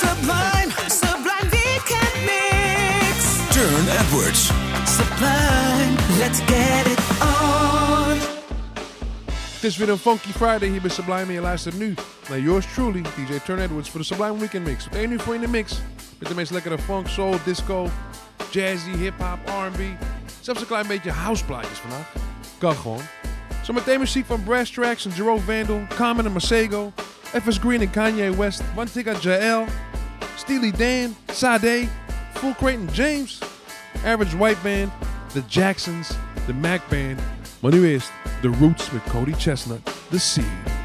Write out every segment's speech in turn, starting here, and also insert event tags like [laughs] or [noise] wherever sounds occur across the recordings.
Sublime, sublime, we can mix. Turne Edwards. Sublime, let's get it on. Dit is weer een Funky Friday hier bij Sublime en je luistert nu naar yours truly, DJ Turne Edwards, voor de Sublime Weekend Mix. Op 1 uur voor in de mix met de meest lekkere funk, soul, disco, jazzy, hip-hop, R&B. Zelfs een klein beetje houseplaatjes vandaag. Kan gewoon. Zometeen muziek van Brass Tracks en Jerome Vandal, Common en Masego. FS Green and Kanye West, One Jael, Steely Dan, Sade, Full Creighton and James, Average White Band, The Jacksons, The Mac Band, my new is The Roots with Cody ChesnuTT, The Seed.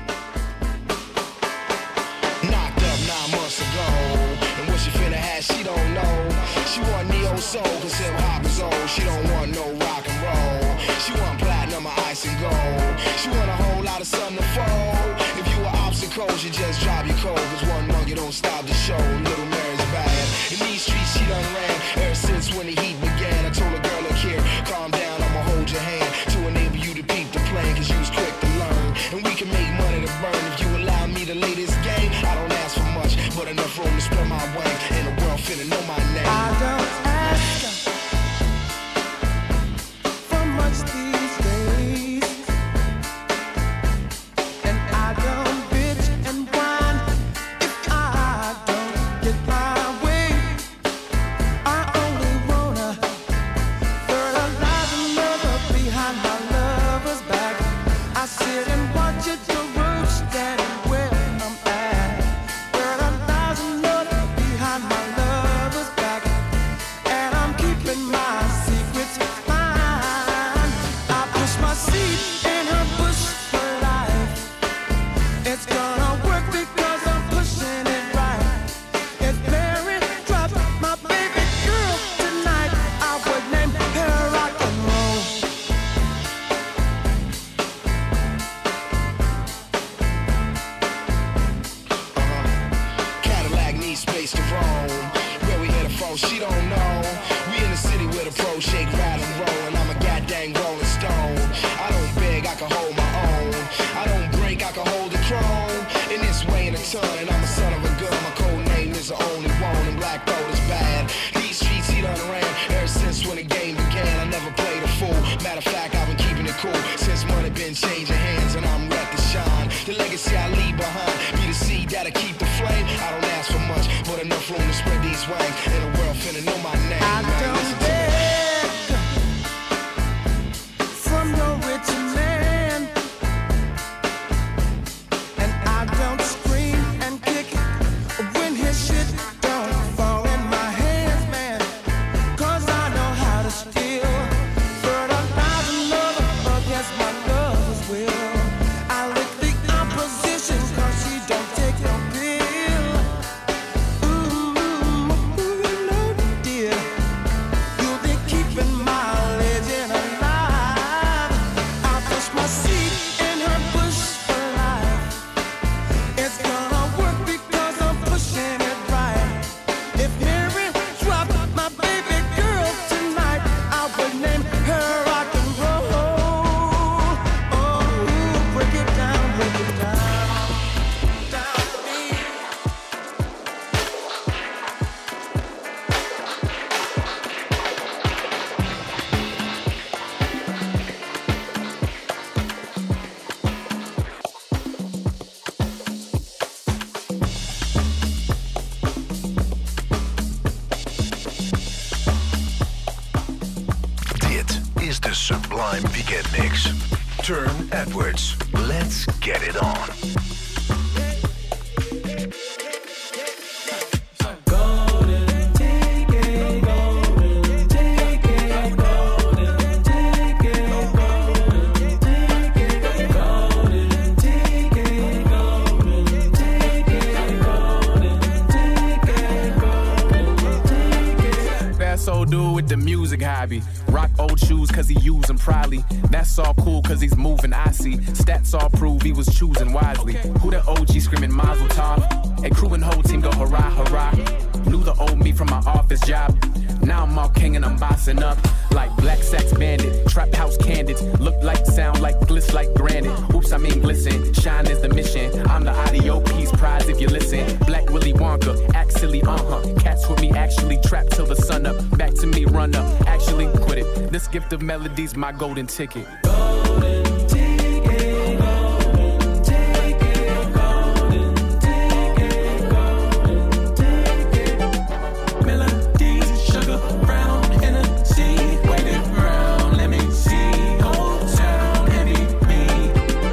golden ticket.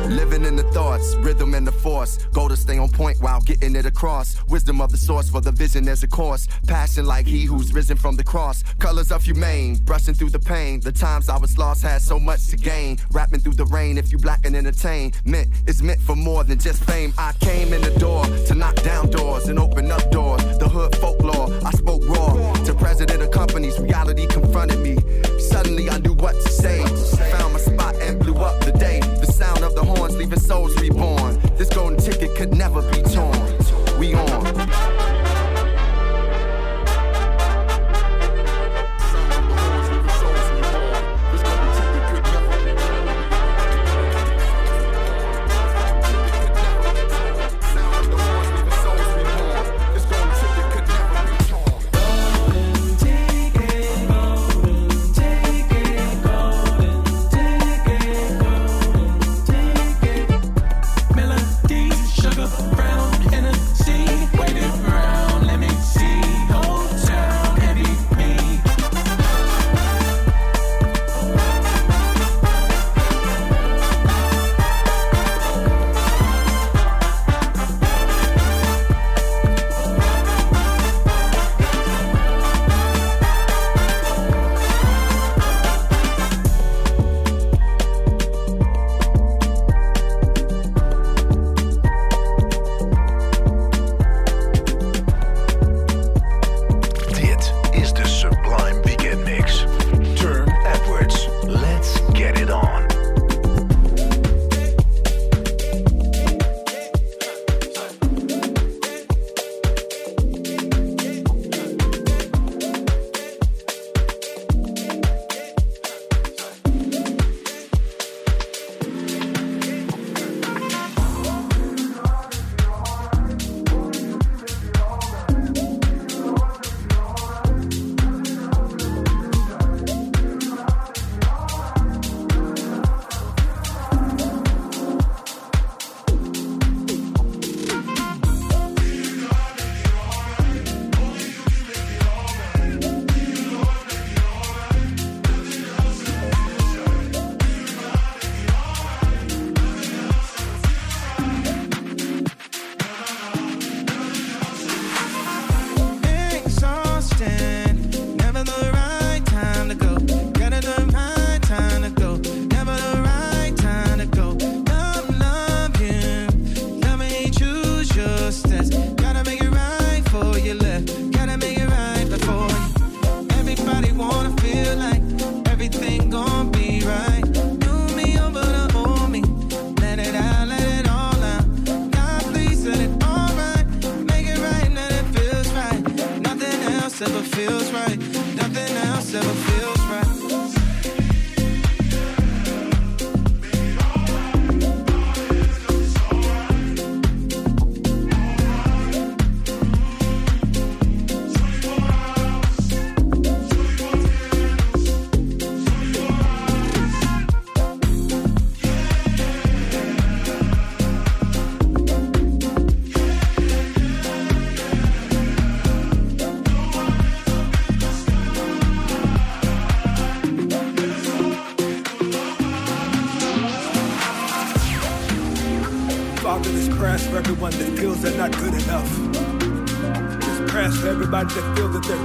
Living in the thoughts, rhythm and the force. Go to stay on point while getting it across. Wisdom of the source for the vision as a course. Passion like he who's risen from the cross colors of humane, brushing through the pain. The times I was lost had so much to gain. Rapping through the rain, if you black and entertain, meant it's meant for more than just fame. I came in the door to knock down doors and open up doors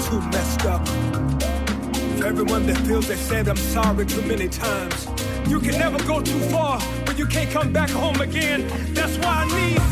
too messed up. For everyone that feels they said I'm sorry too many times. You can never go too far, but you can't come back home again. That's why I need.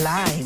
Sublime.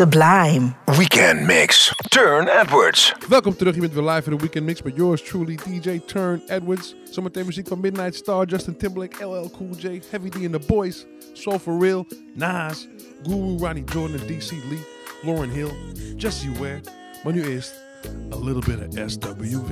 Sublime. Weekend Mix, Turne Edwards. Welkom terug, je bent weer live in de Weekend Mix met yours truly, DJ Turne Edwards. Zometeen muziek van Midnight Star, Justin Timberlake, LL Cool J, Heavy D and the Boys, Soul For Real, Nas, Guru, Ronny Jordan, Dee C. Lee, Lauryn Hill, Jessie Ware. Maar nu eerst, a little bit of SWV.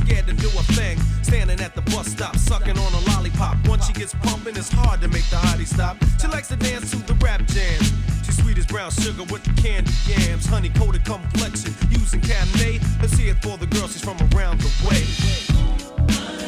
Scared to do a thing. Standing at the bus stop, sucking on a lollipop. Once she gets pumping, it's hard to make the hottie stop. She likes to dance to the rap jam. She's sweet as brown sugar with the candy yams, honey coated complexion, using Cabernet. Let's hear it for the girl. She's from around the way.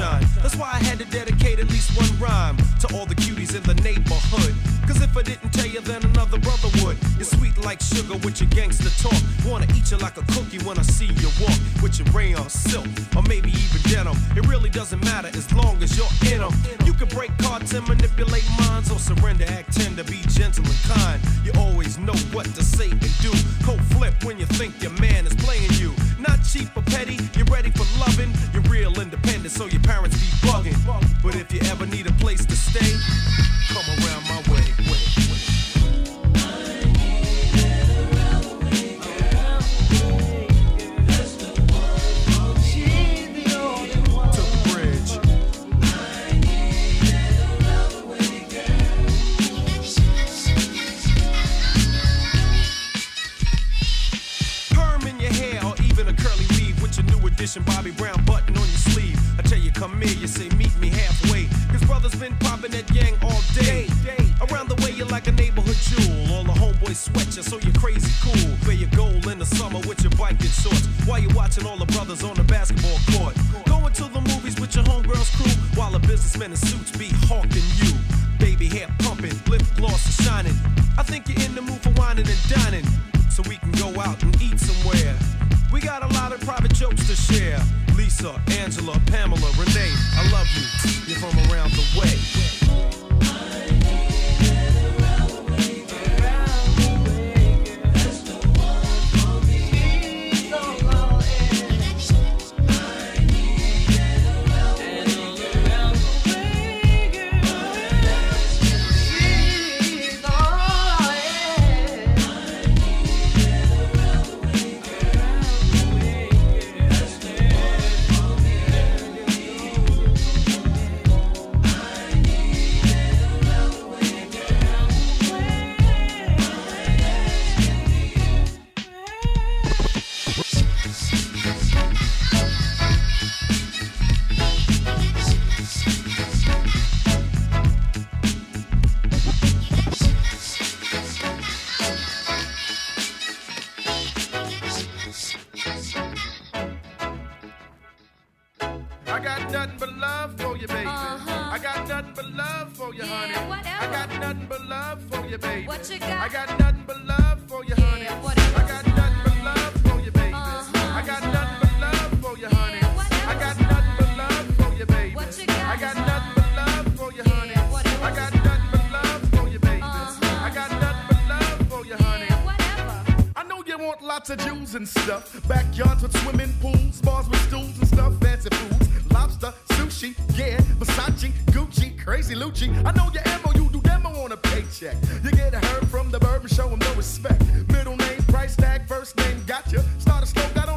Sunshine. That's why I had to dedicate at least one rhyme to all the cuties in the neighborhood. Cause if I didn't tell you, then another brother would. You're sweet like sugar with your gangster talk. Wanna eat you like a cookie when I see you walk with your rayon silk or maybe even denim. It really doesn't matter as long as you're in them. You can break cards and manipulate minds or surrender, act tender, be gentle and kind. You always know what to say and do. Cold flip when you think your man is playing you. Not cheap or petty, you're ready for loving. You're real independent, so your parents be bugging. But if you ever need a place to stay, come around my way. Edition Bobby Brown button on your sleeve. I tell you, come here, you say, meet me halfway. Cause brothers been popping that yang all day. Around the way, you're like a neighborhood jewel. All the homeboys sweat you, so you're crazy cool. Wear your gold in the summer with your biking shorts. While you're watching all the brothers on the basketball court. Going to the movies with your homegirls crew. While the businessmen in suits be hawking you. Baby hair pumping, lip gloss is shining. I think you're in the mood for whining and dining. So we can go out and eat somewhere. We got a lot of private jokes to share. Lisa, Angela, Pamela, Renee, I love you. You're from around the way. and stuff. Backyards with swimming pools, bars with stools and stuff. Fancy foods, lobster, sushi, yeah. Versace, Gucci, Crazy Lucci. I know your ammo, you do demo on a paycheck. You get a herb from the bird show him no respect. Middle name, price tag, first name, gotcha. Start a slow, got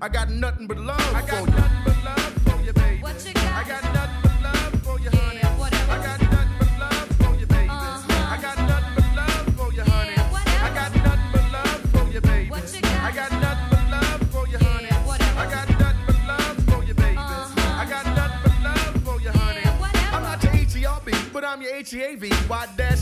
I got nothing but love I got for you. nothing but love for you, baby. What you got? I got nothing but love for you, honey. yeah, honey. Whatever. I got nothing but love for you, baby. Uh-huh. I got nothing but love for you, yeah, honey. Whatever. I got nothing but love for you, baby. What you got? I got nothing but love for you, yeah, honey. Whatever. I got nothing but love for you, baby. Uh-huh. I got nothing but love for you, honey. Yeah, whatever. I'm not your H E R B, but I'm your H E A V. Why dash?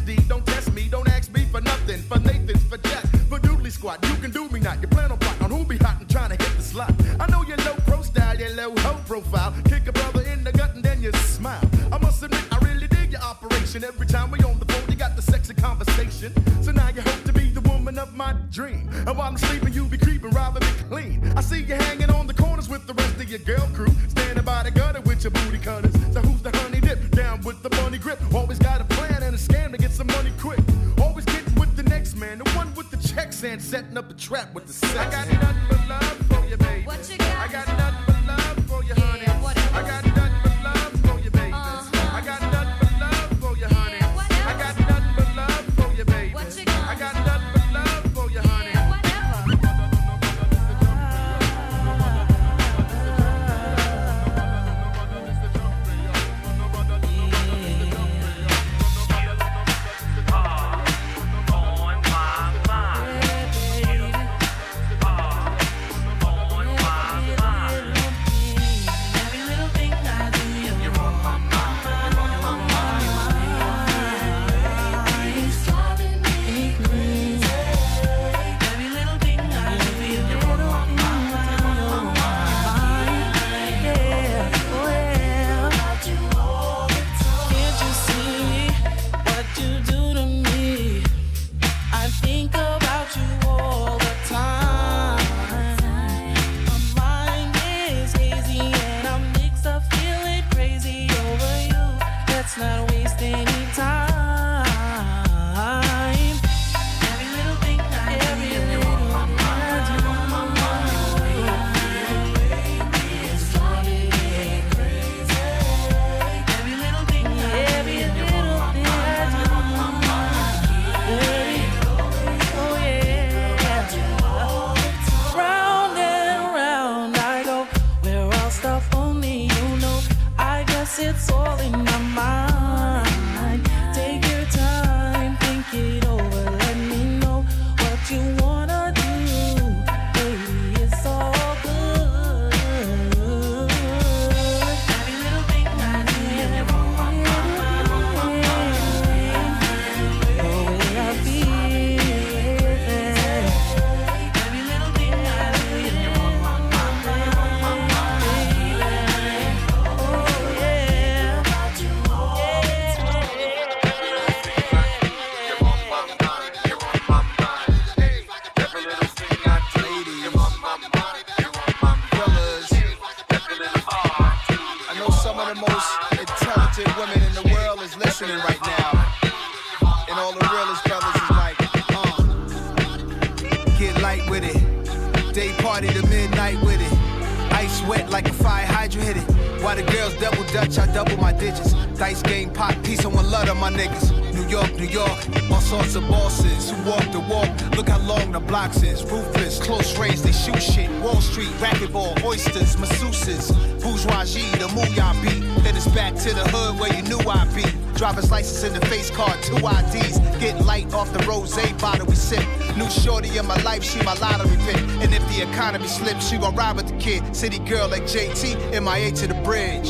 Card, two IDs. Get light off the rose bottle we sip. New shorty in my life, she my lottery pick. And if the economy slips, she gon' ride with the kid. City girl like JT, MIA to the bridge.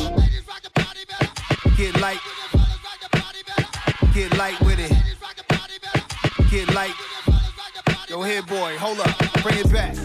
Get light. Get light with it. Get light. Yo, here, boy, hold up. Bring it back.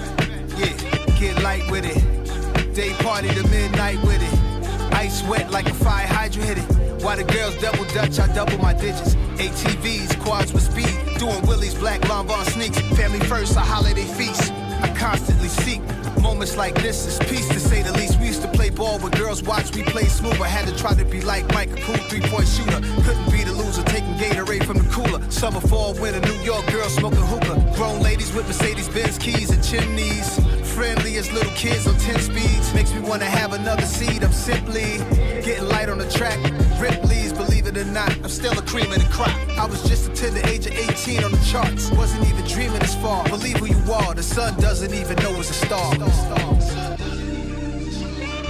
Yeah, get light with it. Day party to midnight with it. Ice wet like a fire hydrant hit it. While the girls double dutch, I double my digits. ATVs, quads with speed. Doing Willie's black Lanvin sneaks. Family first, a holiday feast. I constantly seek moments like this is peace to say the least. We used to play ball with girls, watch me play smooth. I had to try to be like Mike, a cool three-point shooter. Couldn't be the loser, taking Gatorade from the cooler. Summer, fall, winter, New York girls smoking hookah. Grown ladies with Mercedes-Benz keys and chimneys. Friendly as little kids on 10 speeds. Makes me wanna have another seat. I'm simply getting light on the track. Ripley's, believe it or not, I'm still a cream of the crop. I was just until the age of 18 on the charts. Wasn't even dreaming this far. Believe who you are, the sun doesn't even know it's a star.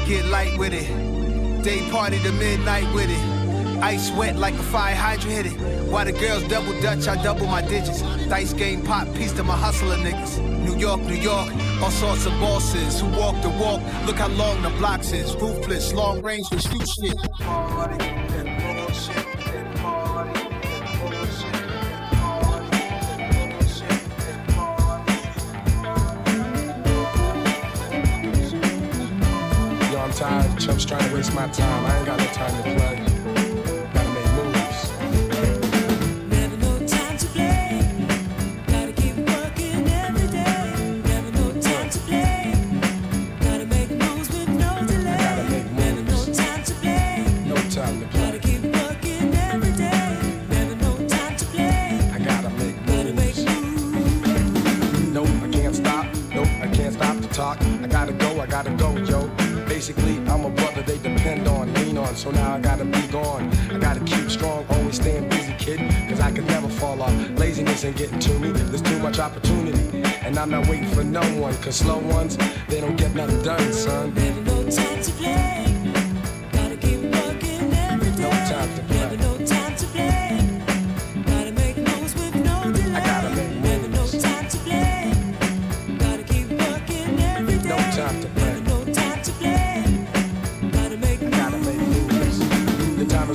Get light with it. Day party to midnight with it. Ice wet like a fire hydrant hit it. While the girls double dutch, I double my digits. Dice game pop, piece to my hustler niggas. New York, New York, all sorts of bosses who walk the walk. Look how long the blocks is. Ruthless, long range, with shoot shit. Yo, I'm tired. Chumps trying to waste my time. Gotta go, I gotta go, yo. Basically, I'm a brother they depend on, lean on, so now I gotta be gone. I gotta keep strong, always staying busy, kid, cause I can never fall off. Laziness ain't getting to me, there's too much opportunity. And I'm not waiting for no one, cause slow ones, they don't get nothing done, son. Never no time to play.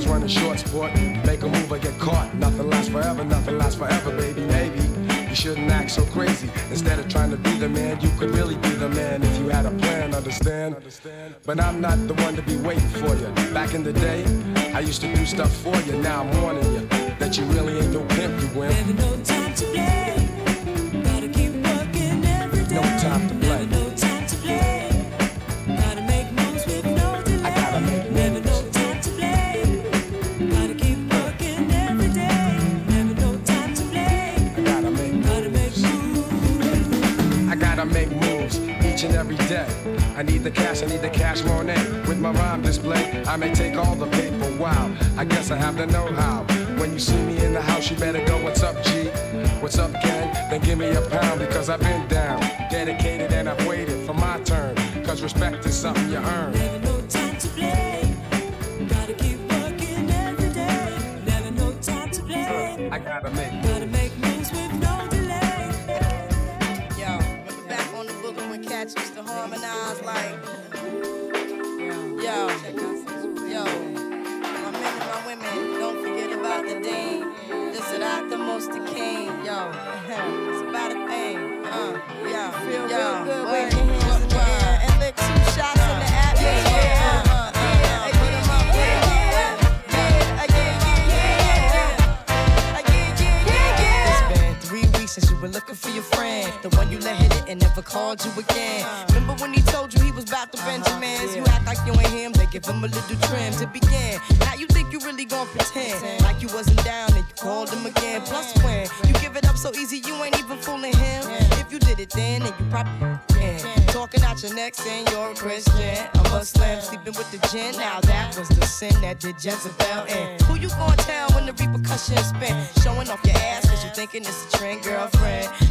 Running short, sport. Make a move or get caught. Nothing lasts forever, nothing lasts forever, baby. Maybe you shouldn't act so crazy. Instead of trying to be the man, you could really be the man if you had a plan, understand? But I'm not the one to be waiting for you. Back in the day, I used to do stuff for you. Now I'm warning you that you really ain't no pimp, you wimp. Never no time to play. Gotta keep working every day. No time every day. I need the cash, I need the cash Monet. With my rhyme display, I may take all the paper. Wow, I guess I have the know-how. When you see me in the house, you better go, what's up, G? What's up, gang? Then give me a pound because I've been down. Dedicated and I've waited for my turn. Cause respect is something you earn. Never no time to play. Gotta keep working every day. Never no time to play. I gotta make harmonize like, yo, yo, my men and my women, don't forget about the dean. This is not the most the king, yo. [laughs] it's about a thing, uh, yo, yo, wave your were looking for your friend. The one you let hit it and never called you again. Remember when he told you he was about to Benjamins? You act like you ain't him, they give him a little trim to begin. Now you think you really gon' pretend like you wasn't down and you called him again. Plus when you give it up so easy, you ain't even fooling him. If you did it then, then you probably can. talking out your neck saying you're a Christian. A Muslim sleeping with the gin. Now that was the sin that did Jezebel in. Who you gonna tell when the repercussions spin? Showing off your ass cause you thinking it's a trend, girlfriend.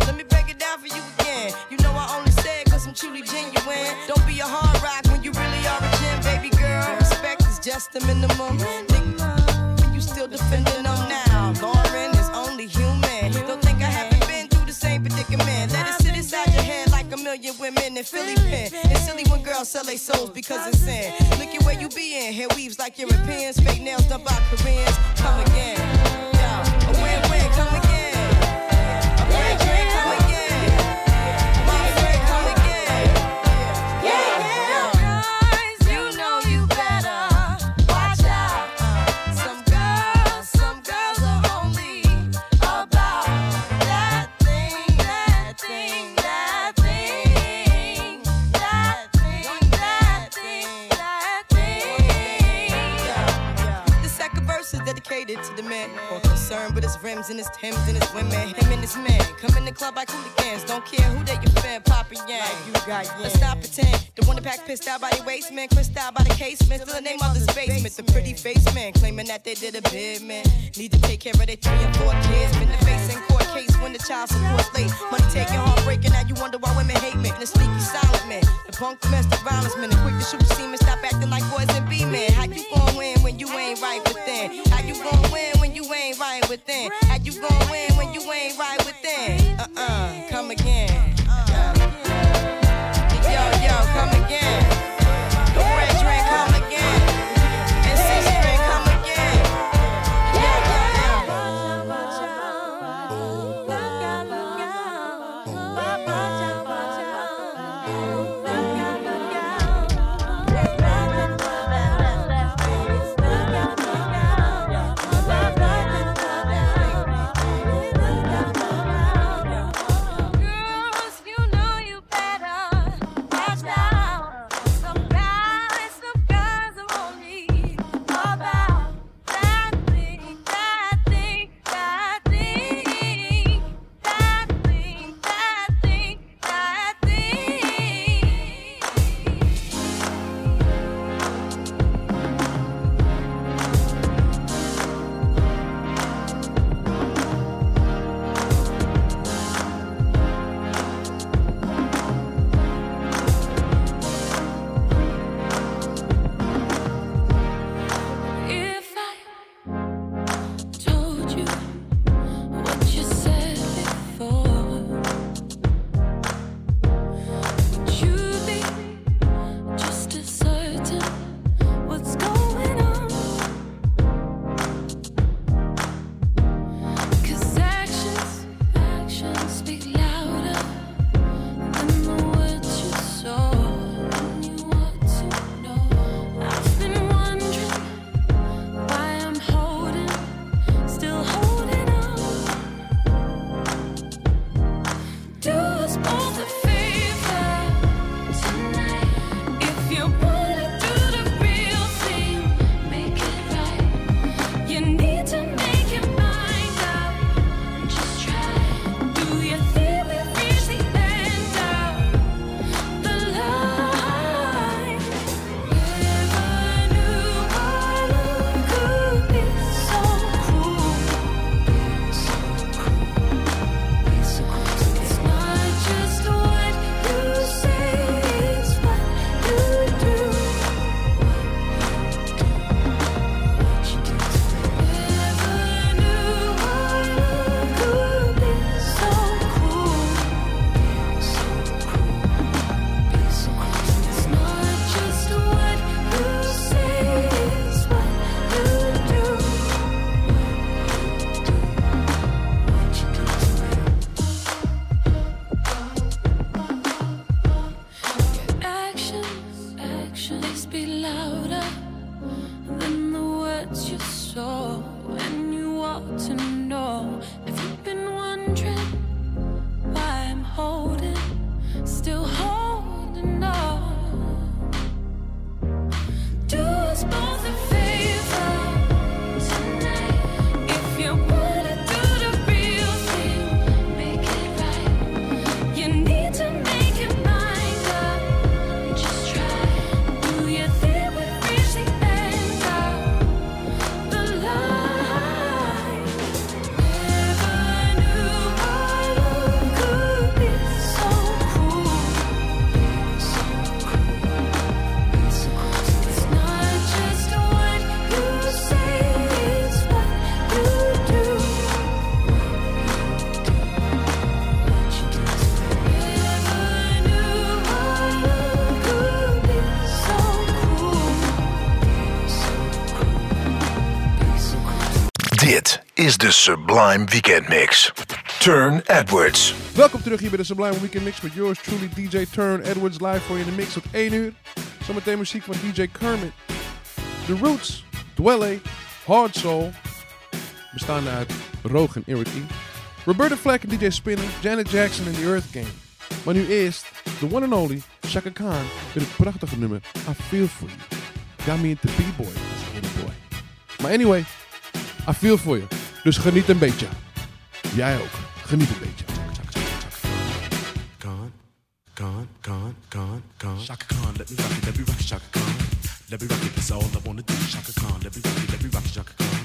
Let me break it down for you again. You know I only say it cause I'm truly genuine. Don't be a hard rock when you really are a gem, baby girl. Respect is just the minimum. Nigga, you still defending them now. Lauryn is only human. Don't think I haven't been through the same predicament. Let it sit inside your head like a million women in Philly pen. It's silly when girls sell their souls because it's sin. Look at where you be in. Hair weaves like Europeans. Fake nails done by Koreans. Come again. Yeah, concerned with his rims and his Timbs and his women. Him and his man come in the club like hooligans. Don't care who they your fan, Papa Yang. you got Let's not pretend. The one that pack pissed out by the waist man, crissed out by the casement. Still the name of this basement. The pretty face man claiming that they did a bid man. Need to take care of their three and four kids. Been the face in court case when the child support late. Money taking, heartbreaking. Now you wonder why women hate me. The sneaky silent man, the punk domestic violence man, the quick to shoot semen. Stop acting like boys and be men. How you gon' win when you ain't right within? How you gon' win you ain't right within? How you gon' win when you ain't right within? Uh uh, come again. De Sublime Weekend Mix. Turne Edwards. Welkom terug hier bij de Sublime Weekend Mix met yours truly DJ Turne Edwards live voor je in de mix tot 1 uur. Zometeen muziek van DJ Kermit. The Roots, Dwele, Hard Soul, bestaande uit Roog en Eric E. Roberta Flack en DJ Spinna, Janet Jackson en The Earth Gang. Maar nu eerst, the one and only Chaka Khan met het prachtige nummer I Feel For You. Got me into B-boy boy. Anyway, I feel for you. Dus geniet een beetje. Jij ook. Geniet een beetje. Chaka Khan, let me rock it, let me rock it, Chaka Khan. Let me rock it, that's all I wanna do. Chaka Khan, let me rock it, let me rock it, Chaka Khan.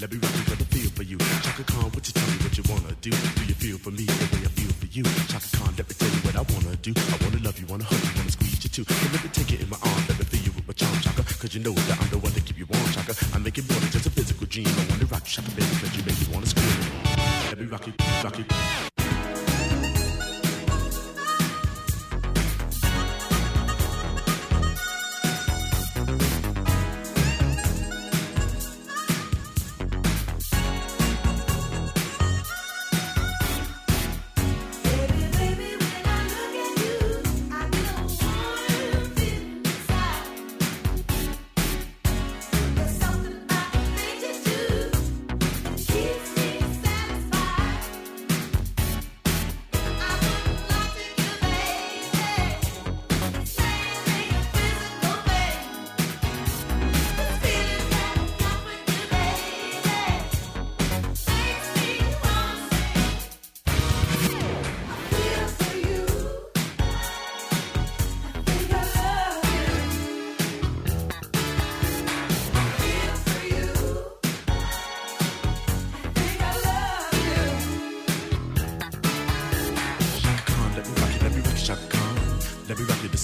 Let me rock it, got a feel for you. Chaka Khan, what you tell me what you wanna do? Do you feel for me the way I feel for you? Chaka Khan, let me tell you what I wanna do. I wanna love you, wanna hug you, wanna squeeze you too. So let me take it in my arms, let me feel you with my charm, Chaka. Cause you know that I'm the one to keep you warm, Chaka. I make it more than just a physical dream. I wanna rock you, Chaka, baby, cause you me wanna scream. Let me rock it, rock it.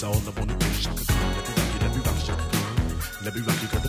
All wanna do. Chaka Khan, let me rock it, let me rock. Let me rock it,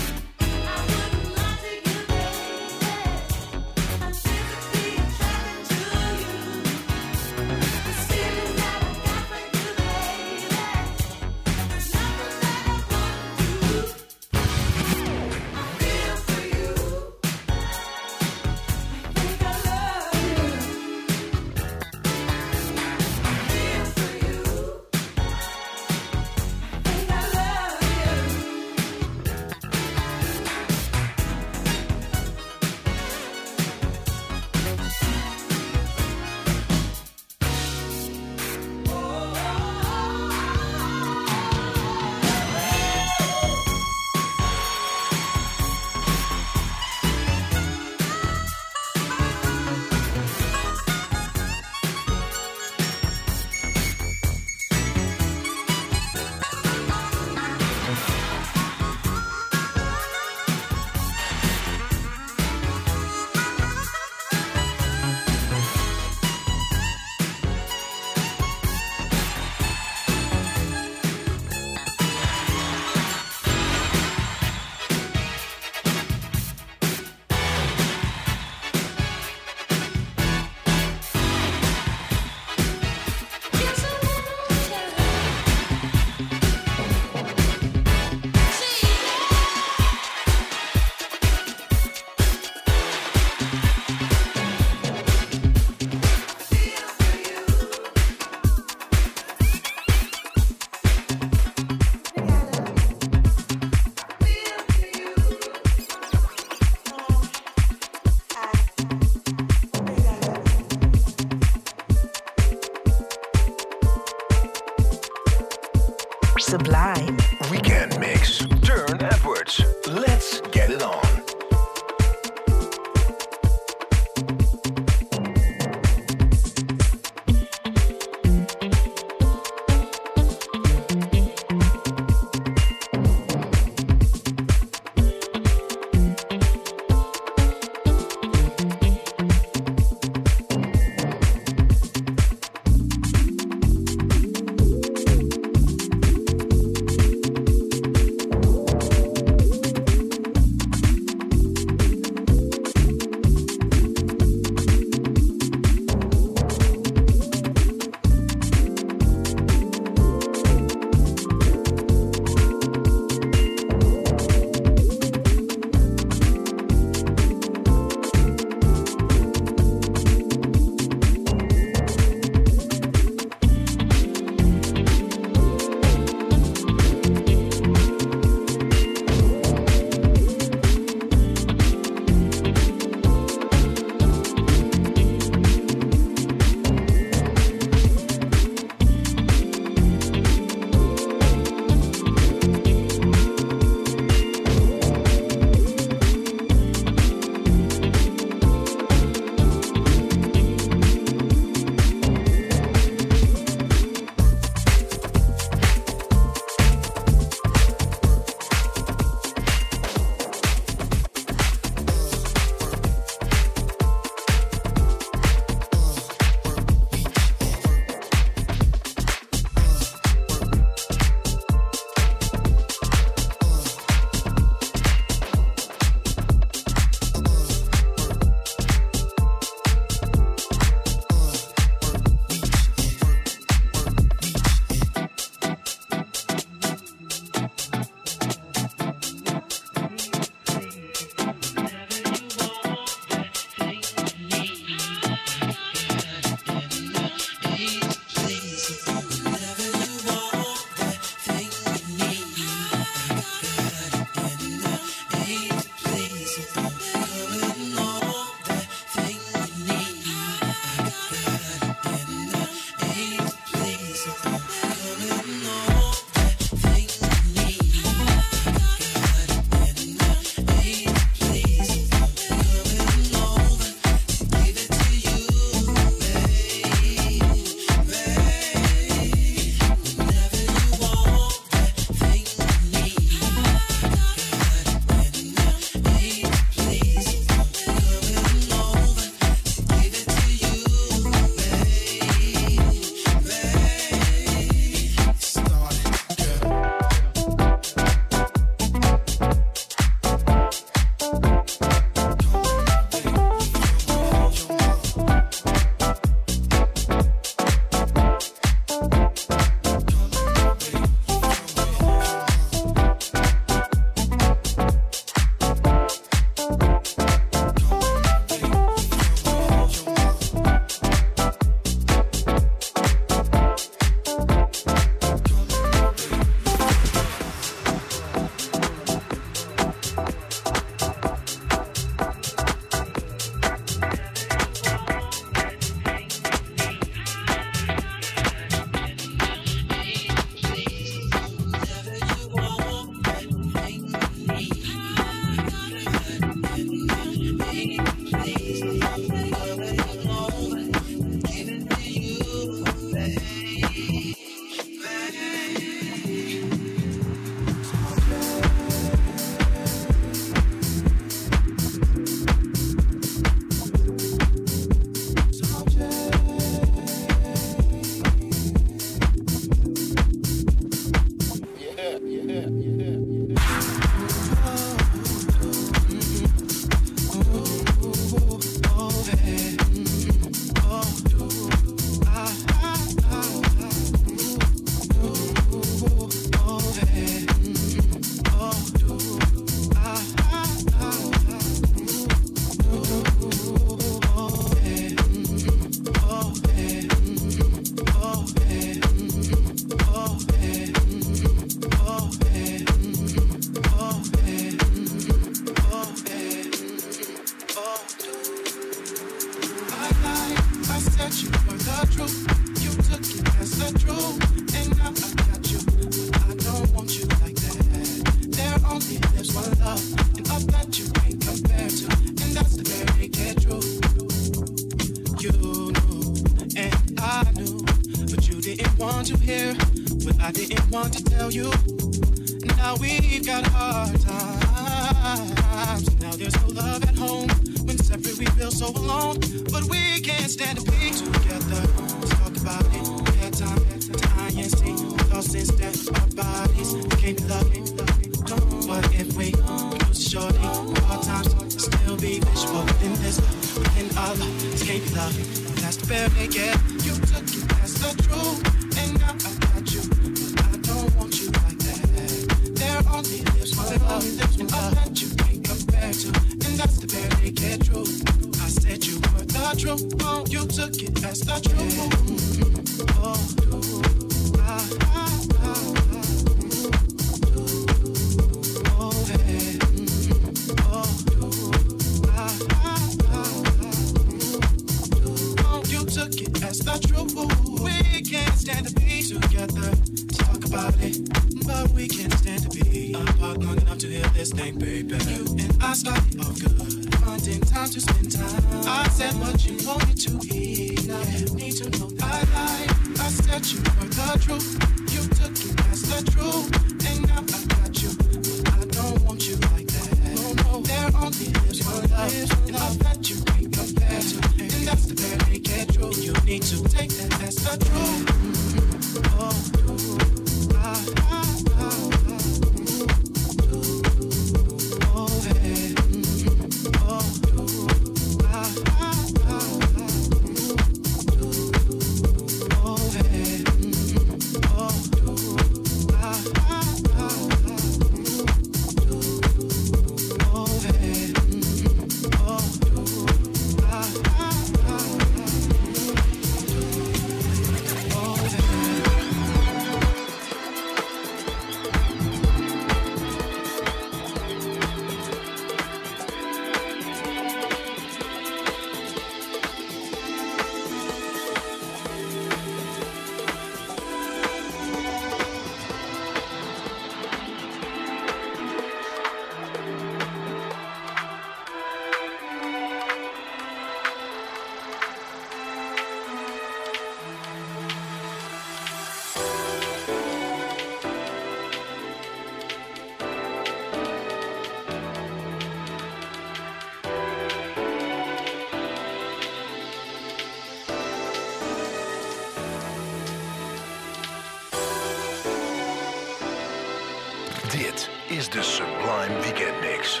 is the Sublime Weekend Mix.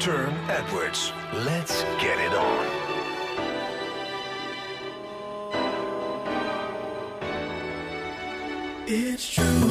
Turne Edwards. Let's get it on. It's true.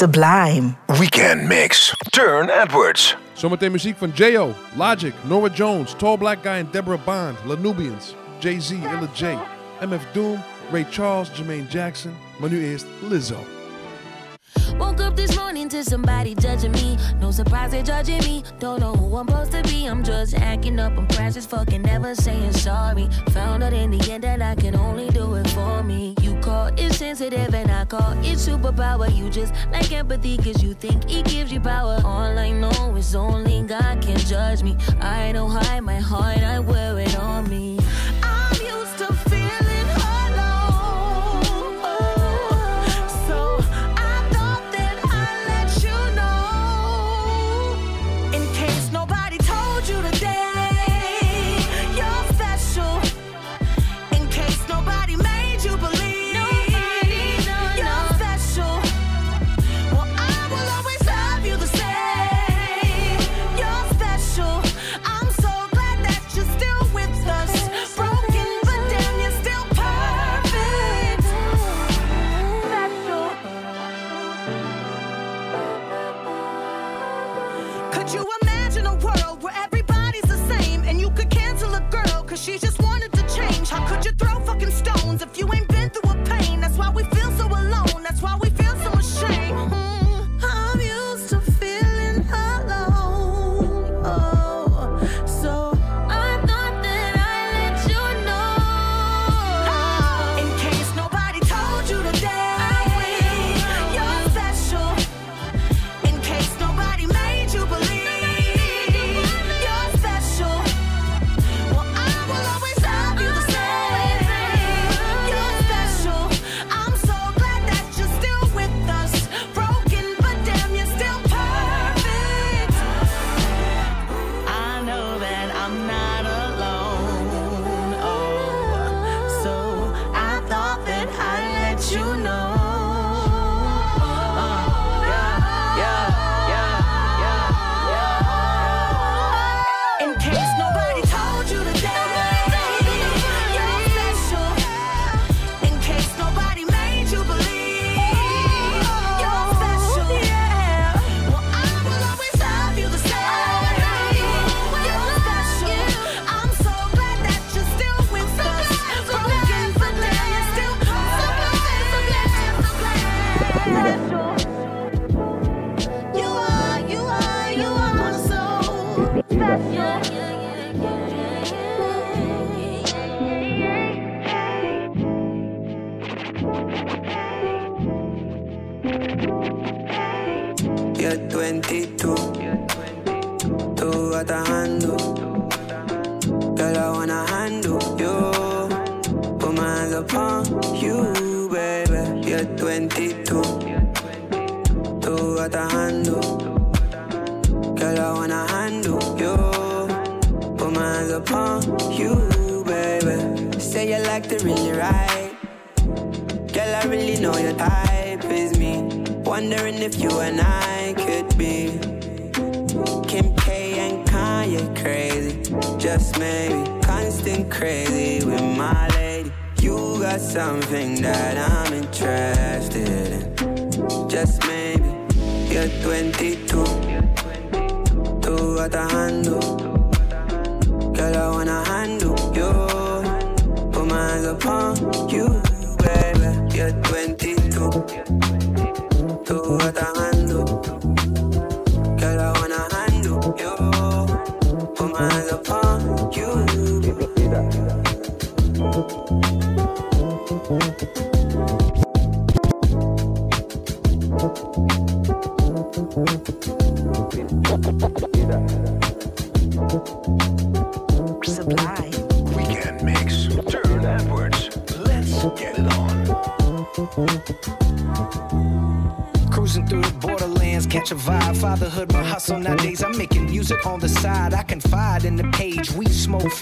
Sublime. Weekend Mix. Turne Edwards. Zometeen muziek van J.O., Logic, Norah Jones, Tall Black Guy en Deborah Bond, Les Nubians, Jay-Z, Illa J, MF Doom, Ray Charles, Jermaine Jackson. Maar nu eerst Lizzo. Woke up this morning to somebody judging me. No surprise they're judging me. Don't know who I'm supposed to be. I'm just acting up. I'm crash as fucking never saying sorry. Found out in the end that I can only do it for me. You call it sensitive and I call it superpower. You just like empathy cause you think it gives you power. All I know is only God can judge me. I don't hide my heart, I wear it on me.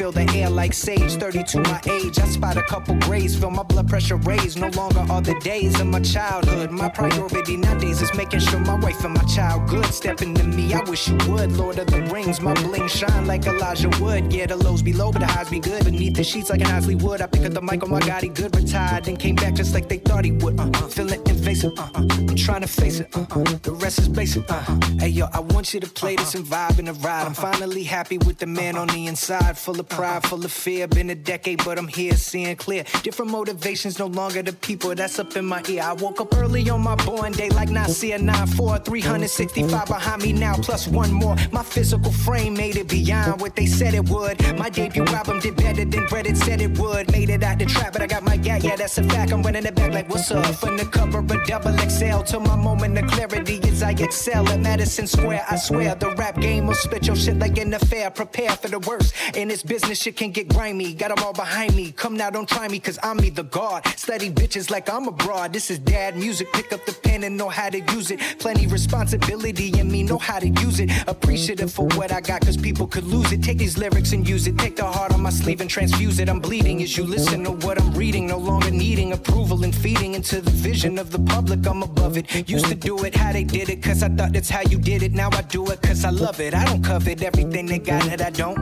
Fill the air like sage. 32, my age. I spot a couple grays, feel my blood pressure raise. No longer are the days of my childhood. My priority nowadays is making sure my wife and my child good. Stepping to me, I wish you would. Lord of the Rings, my bling shine like Elijah Wood. Yeah, the lows be low, but the highs be good. Beneath the sheets like an Isley would. I pick up the mic on my God, he good. Retired and came back just like they thought he would. Uh, uh, feeling Uh, uh, I'm trying to face it. Uh-uh. The rest is basic. Uh. Hey yo, I want you to play this and vibe in the ride. I'm finally happy with the man on the inside, full of pride, full of fear. Been a decade, but I'm here seeing clear. Different motivations, no longer the people that's up in my ear. I woke up early on my born day, like Nasir 9-4, 365 behind me now, plus one more. My physical frame made it beyond what they said it would. My debut album did better than Reddit said it would. Made it out the trap, but I got my gat, yeah, that's a fact. I'm running it back like, what's up? From the cover double XL till my moment of clarity is I excel at Madison Square. I swear the rap game will spit your shit like an affair. Prepare for the worst. In this business, shit can get grimy. Got them all behind me. Come now, don't try me, cause I'm me, the god. Study bitches like I'm abroad. This is dad music. Pick up the pen and know how to use it. Plenty responsibility in me, know how to use it. Appreciative for what I got, cause people could lose it. Take these lyrics and use it. Take the heart on my sleeve and transfuse it. I'm bleeding as you listen to what I'm reading. No longer needing approval and feeding into the vision of the public. I'm above it. Used to do it how they did it, cause I thought that's how you did it. Now I do it cause I love it. I don't covet everything they got that I don't.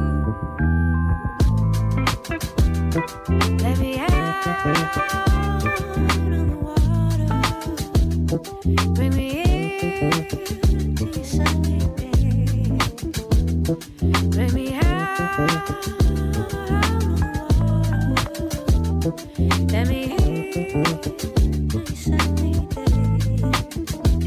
Let me out on the water. Bring me day. Bring me out on the water. Let me into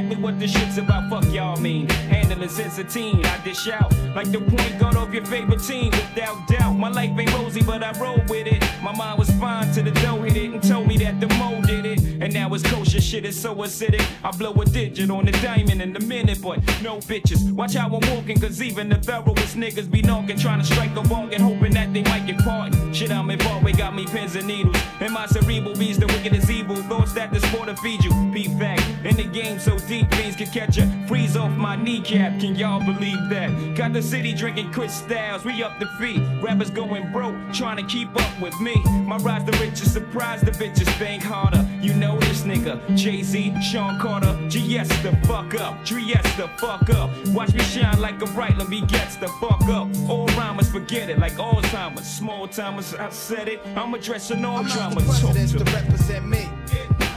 exactly what the shit's about. Fuck y'all mean. Handling since a teen, I dish out like the point guard of your favorite team. Without doubt, my life ain't rosy, but I roll with it. My mind was fine till the dough hit it and told me that the mo did it. And now it's kosher shit is so acidic. I blow a digit on the diamond in a minute, but no bitches. Watch how I'm walking, cause even the thoroughest niggas be knocking, trying to strike a bong and hoping that they might get caught. Shit, I'm involved, they got me pins and needles. And my cerebral beats the wickedest evil. Thoughts that the sport to feed you. Be fact, in the game so deep, things can catch ya. Freeze off my kneecap, can y'all believe that? Got the city drinking Chris Styles, we up the feet. Rappers going broke, trying to keep up with me. My rise the richest, surprise the bitches, think harder. You know this nigga, Jay Z, Sean Carter, GS the fuck up, Dries the fuck up. Watch me shine like a bright, let me gets the fuck up. All rhymers forget it, like Alzheimer's. Small timers, I said it. I'm addressing all I'm out for presidents to to represent me.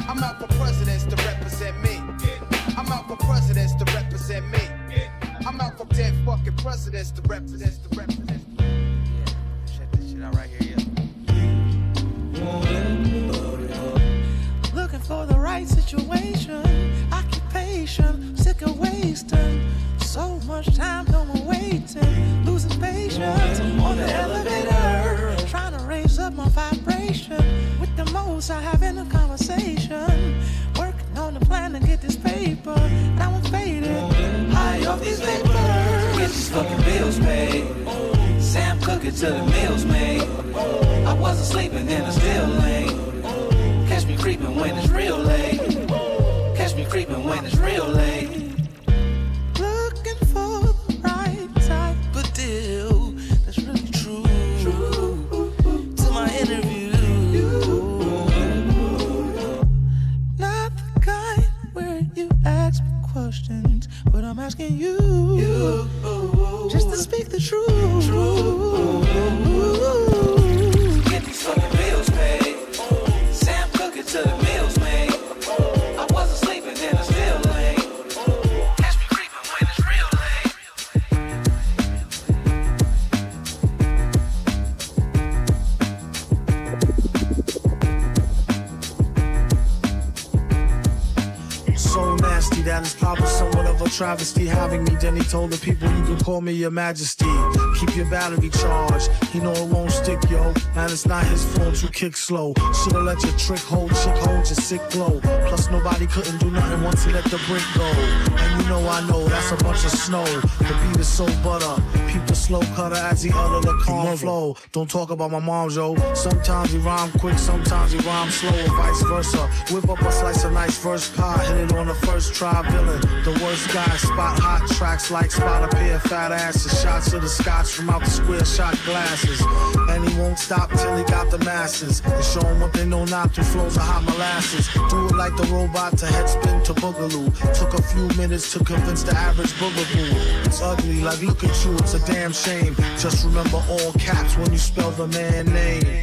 I'm out for presidents to represent me. I'm out for presidents to represent me. I'm out for dead fucking presidents to represent to represent. Check this shit out right here, yeah. Looking for the right situation, occupation, sick of wasting. So much time, no more waiting. Losing patience on the elevator. Trying to raise up my vibration. With the most I have in a conversation. Working on the plan to get this paper. Now I'm faded. High off these papers. Get these fucking bills paid. Sam cooking till the meals made. I wasn't sleeping and I still late. Catch me creeping when it's real late. Catch me creeping when it's real late. But I'm asking you, just to speak the truth. Get these fucking bills paid. Sam cooking till the meals made. I wasn't sleeping and I still late. Catch me creeping when it's real late. So nasty that it's probably somewhat of a travesty having me. Then he told the people, You can call me your majesty. Keep your battery charged. He know it won't stick, yo. And it's not his fault you kick slow. Should've let your trick hold, chick hold your sick glow. Plus nobody couldn't do nothing once he let the brick go. And you know I know that's a bunch of snow. The beat is so butter. Peep the slow cutter as he utter the calm flow. Don't talk about my mom, yo. Sometimes he rhyme quick, sometimes he rhyme slow, or vice versa. Whip up a slice of nice verse pie, hit it on the first try, villain. The worst guy, spot hot tracks like spot a pair of fat asses. Shots of the scotch from out the square shot glasses. And he won't stop till he got the masses. And show show 'em what they know not to flows of hot molasses. Do it like the robot to head spin to boogaloo. Took a few minutes to convince the average boogaboo. It's ugly, like look at you, it's a damn shame. Just remember all caps when you spell the man name.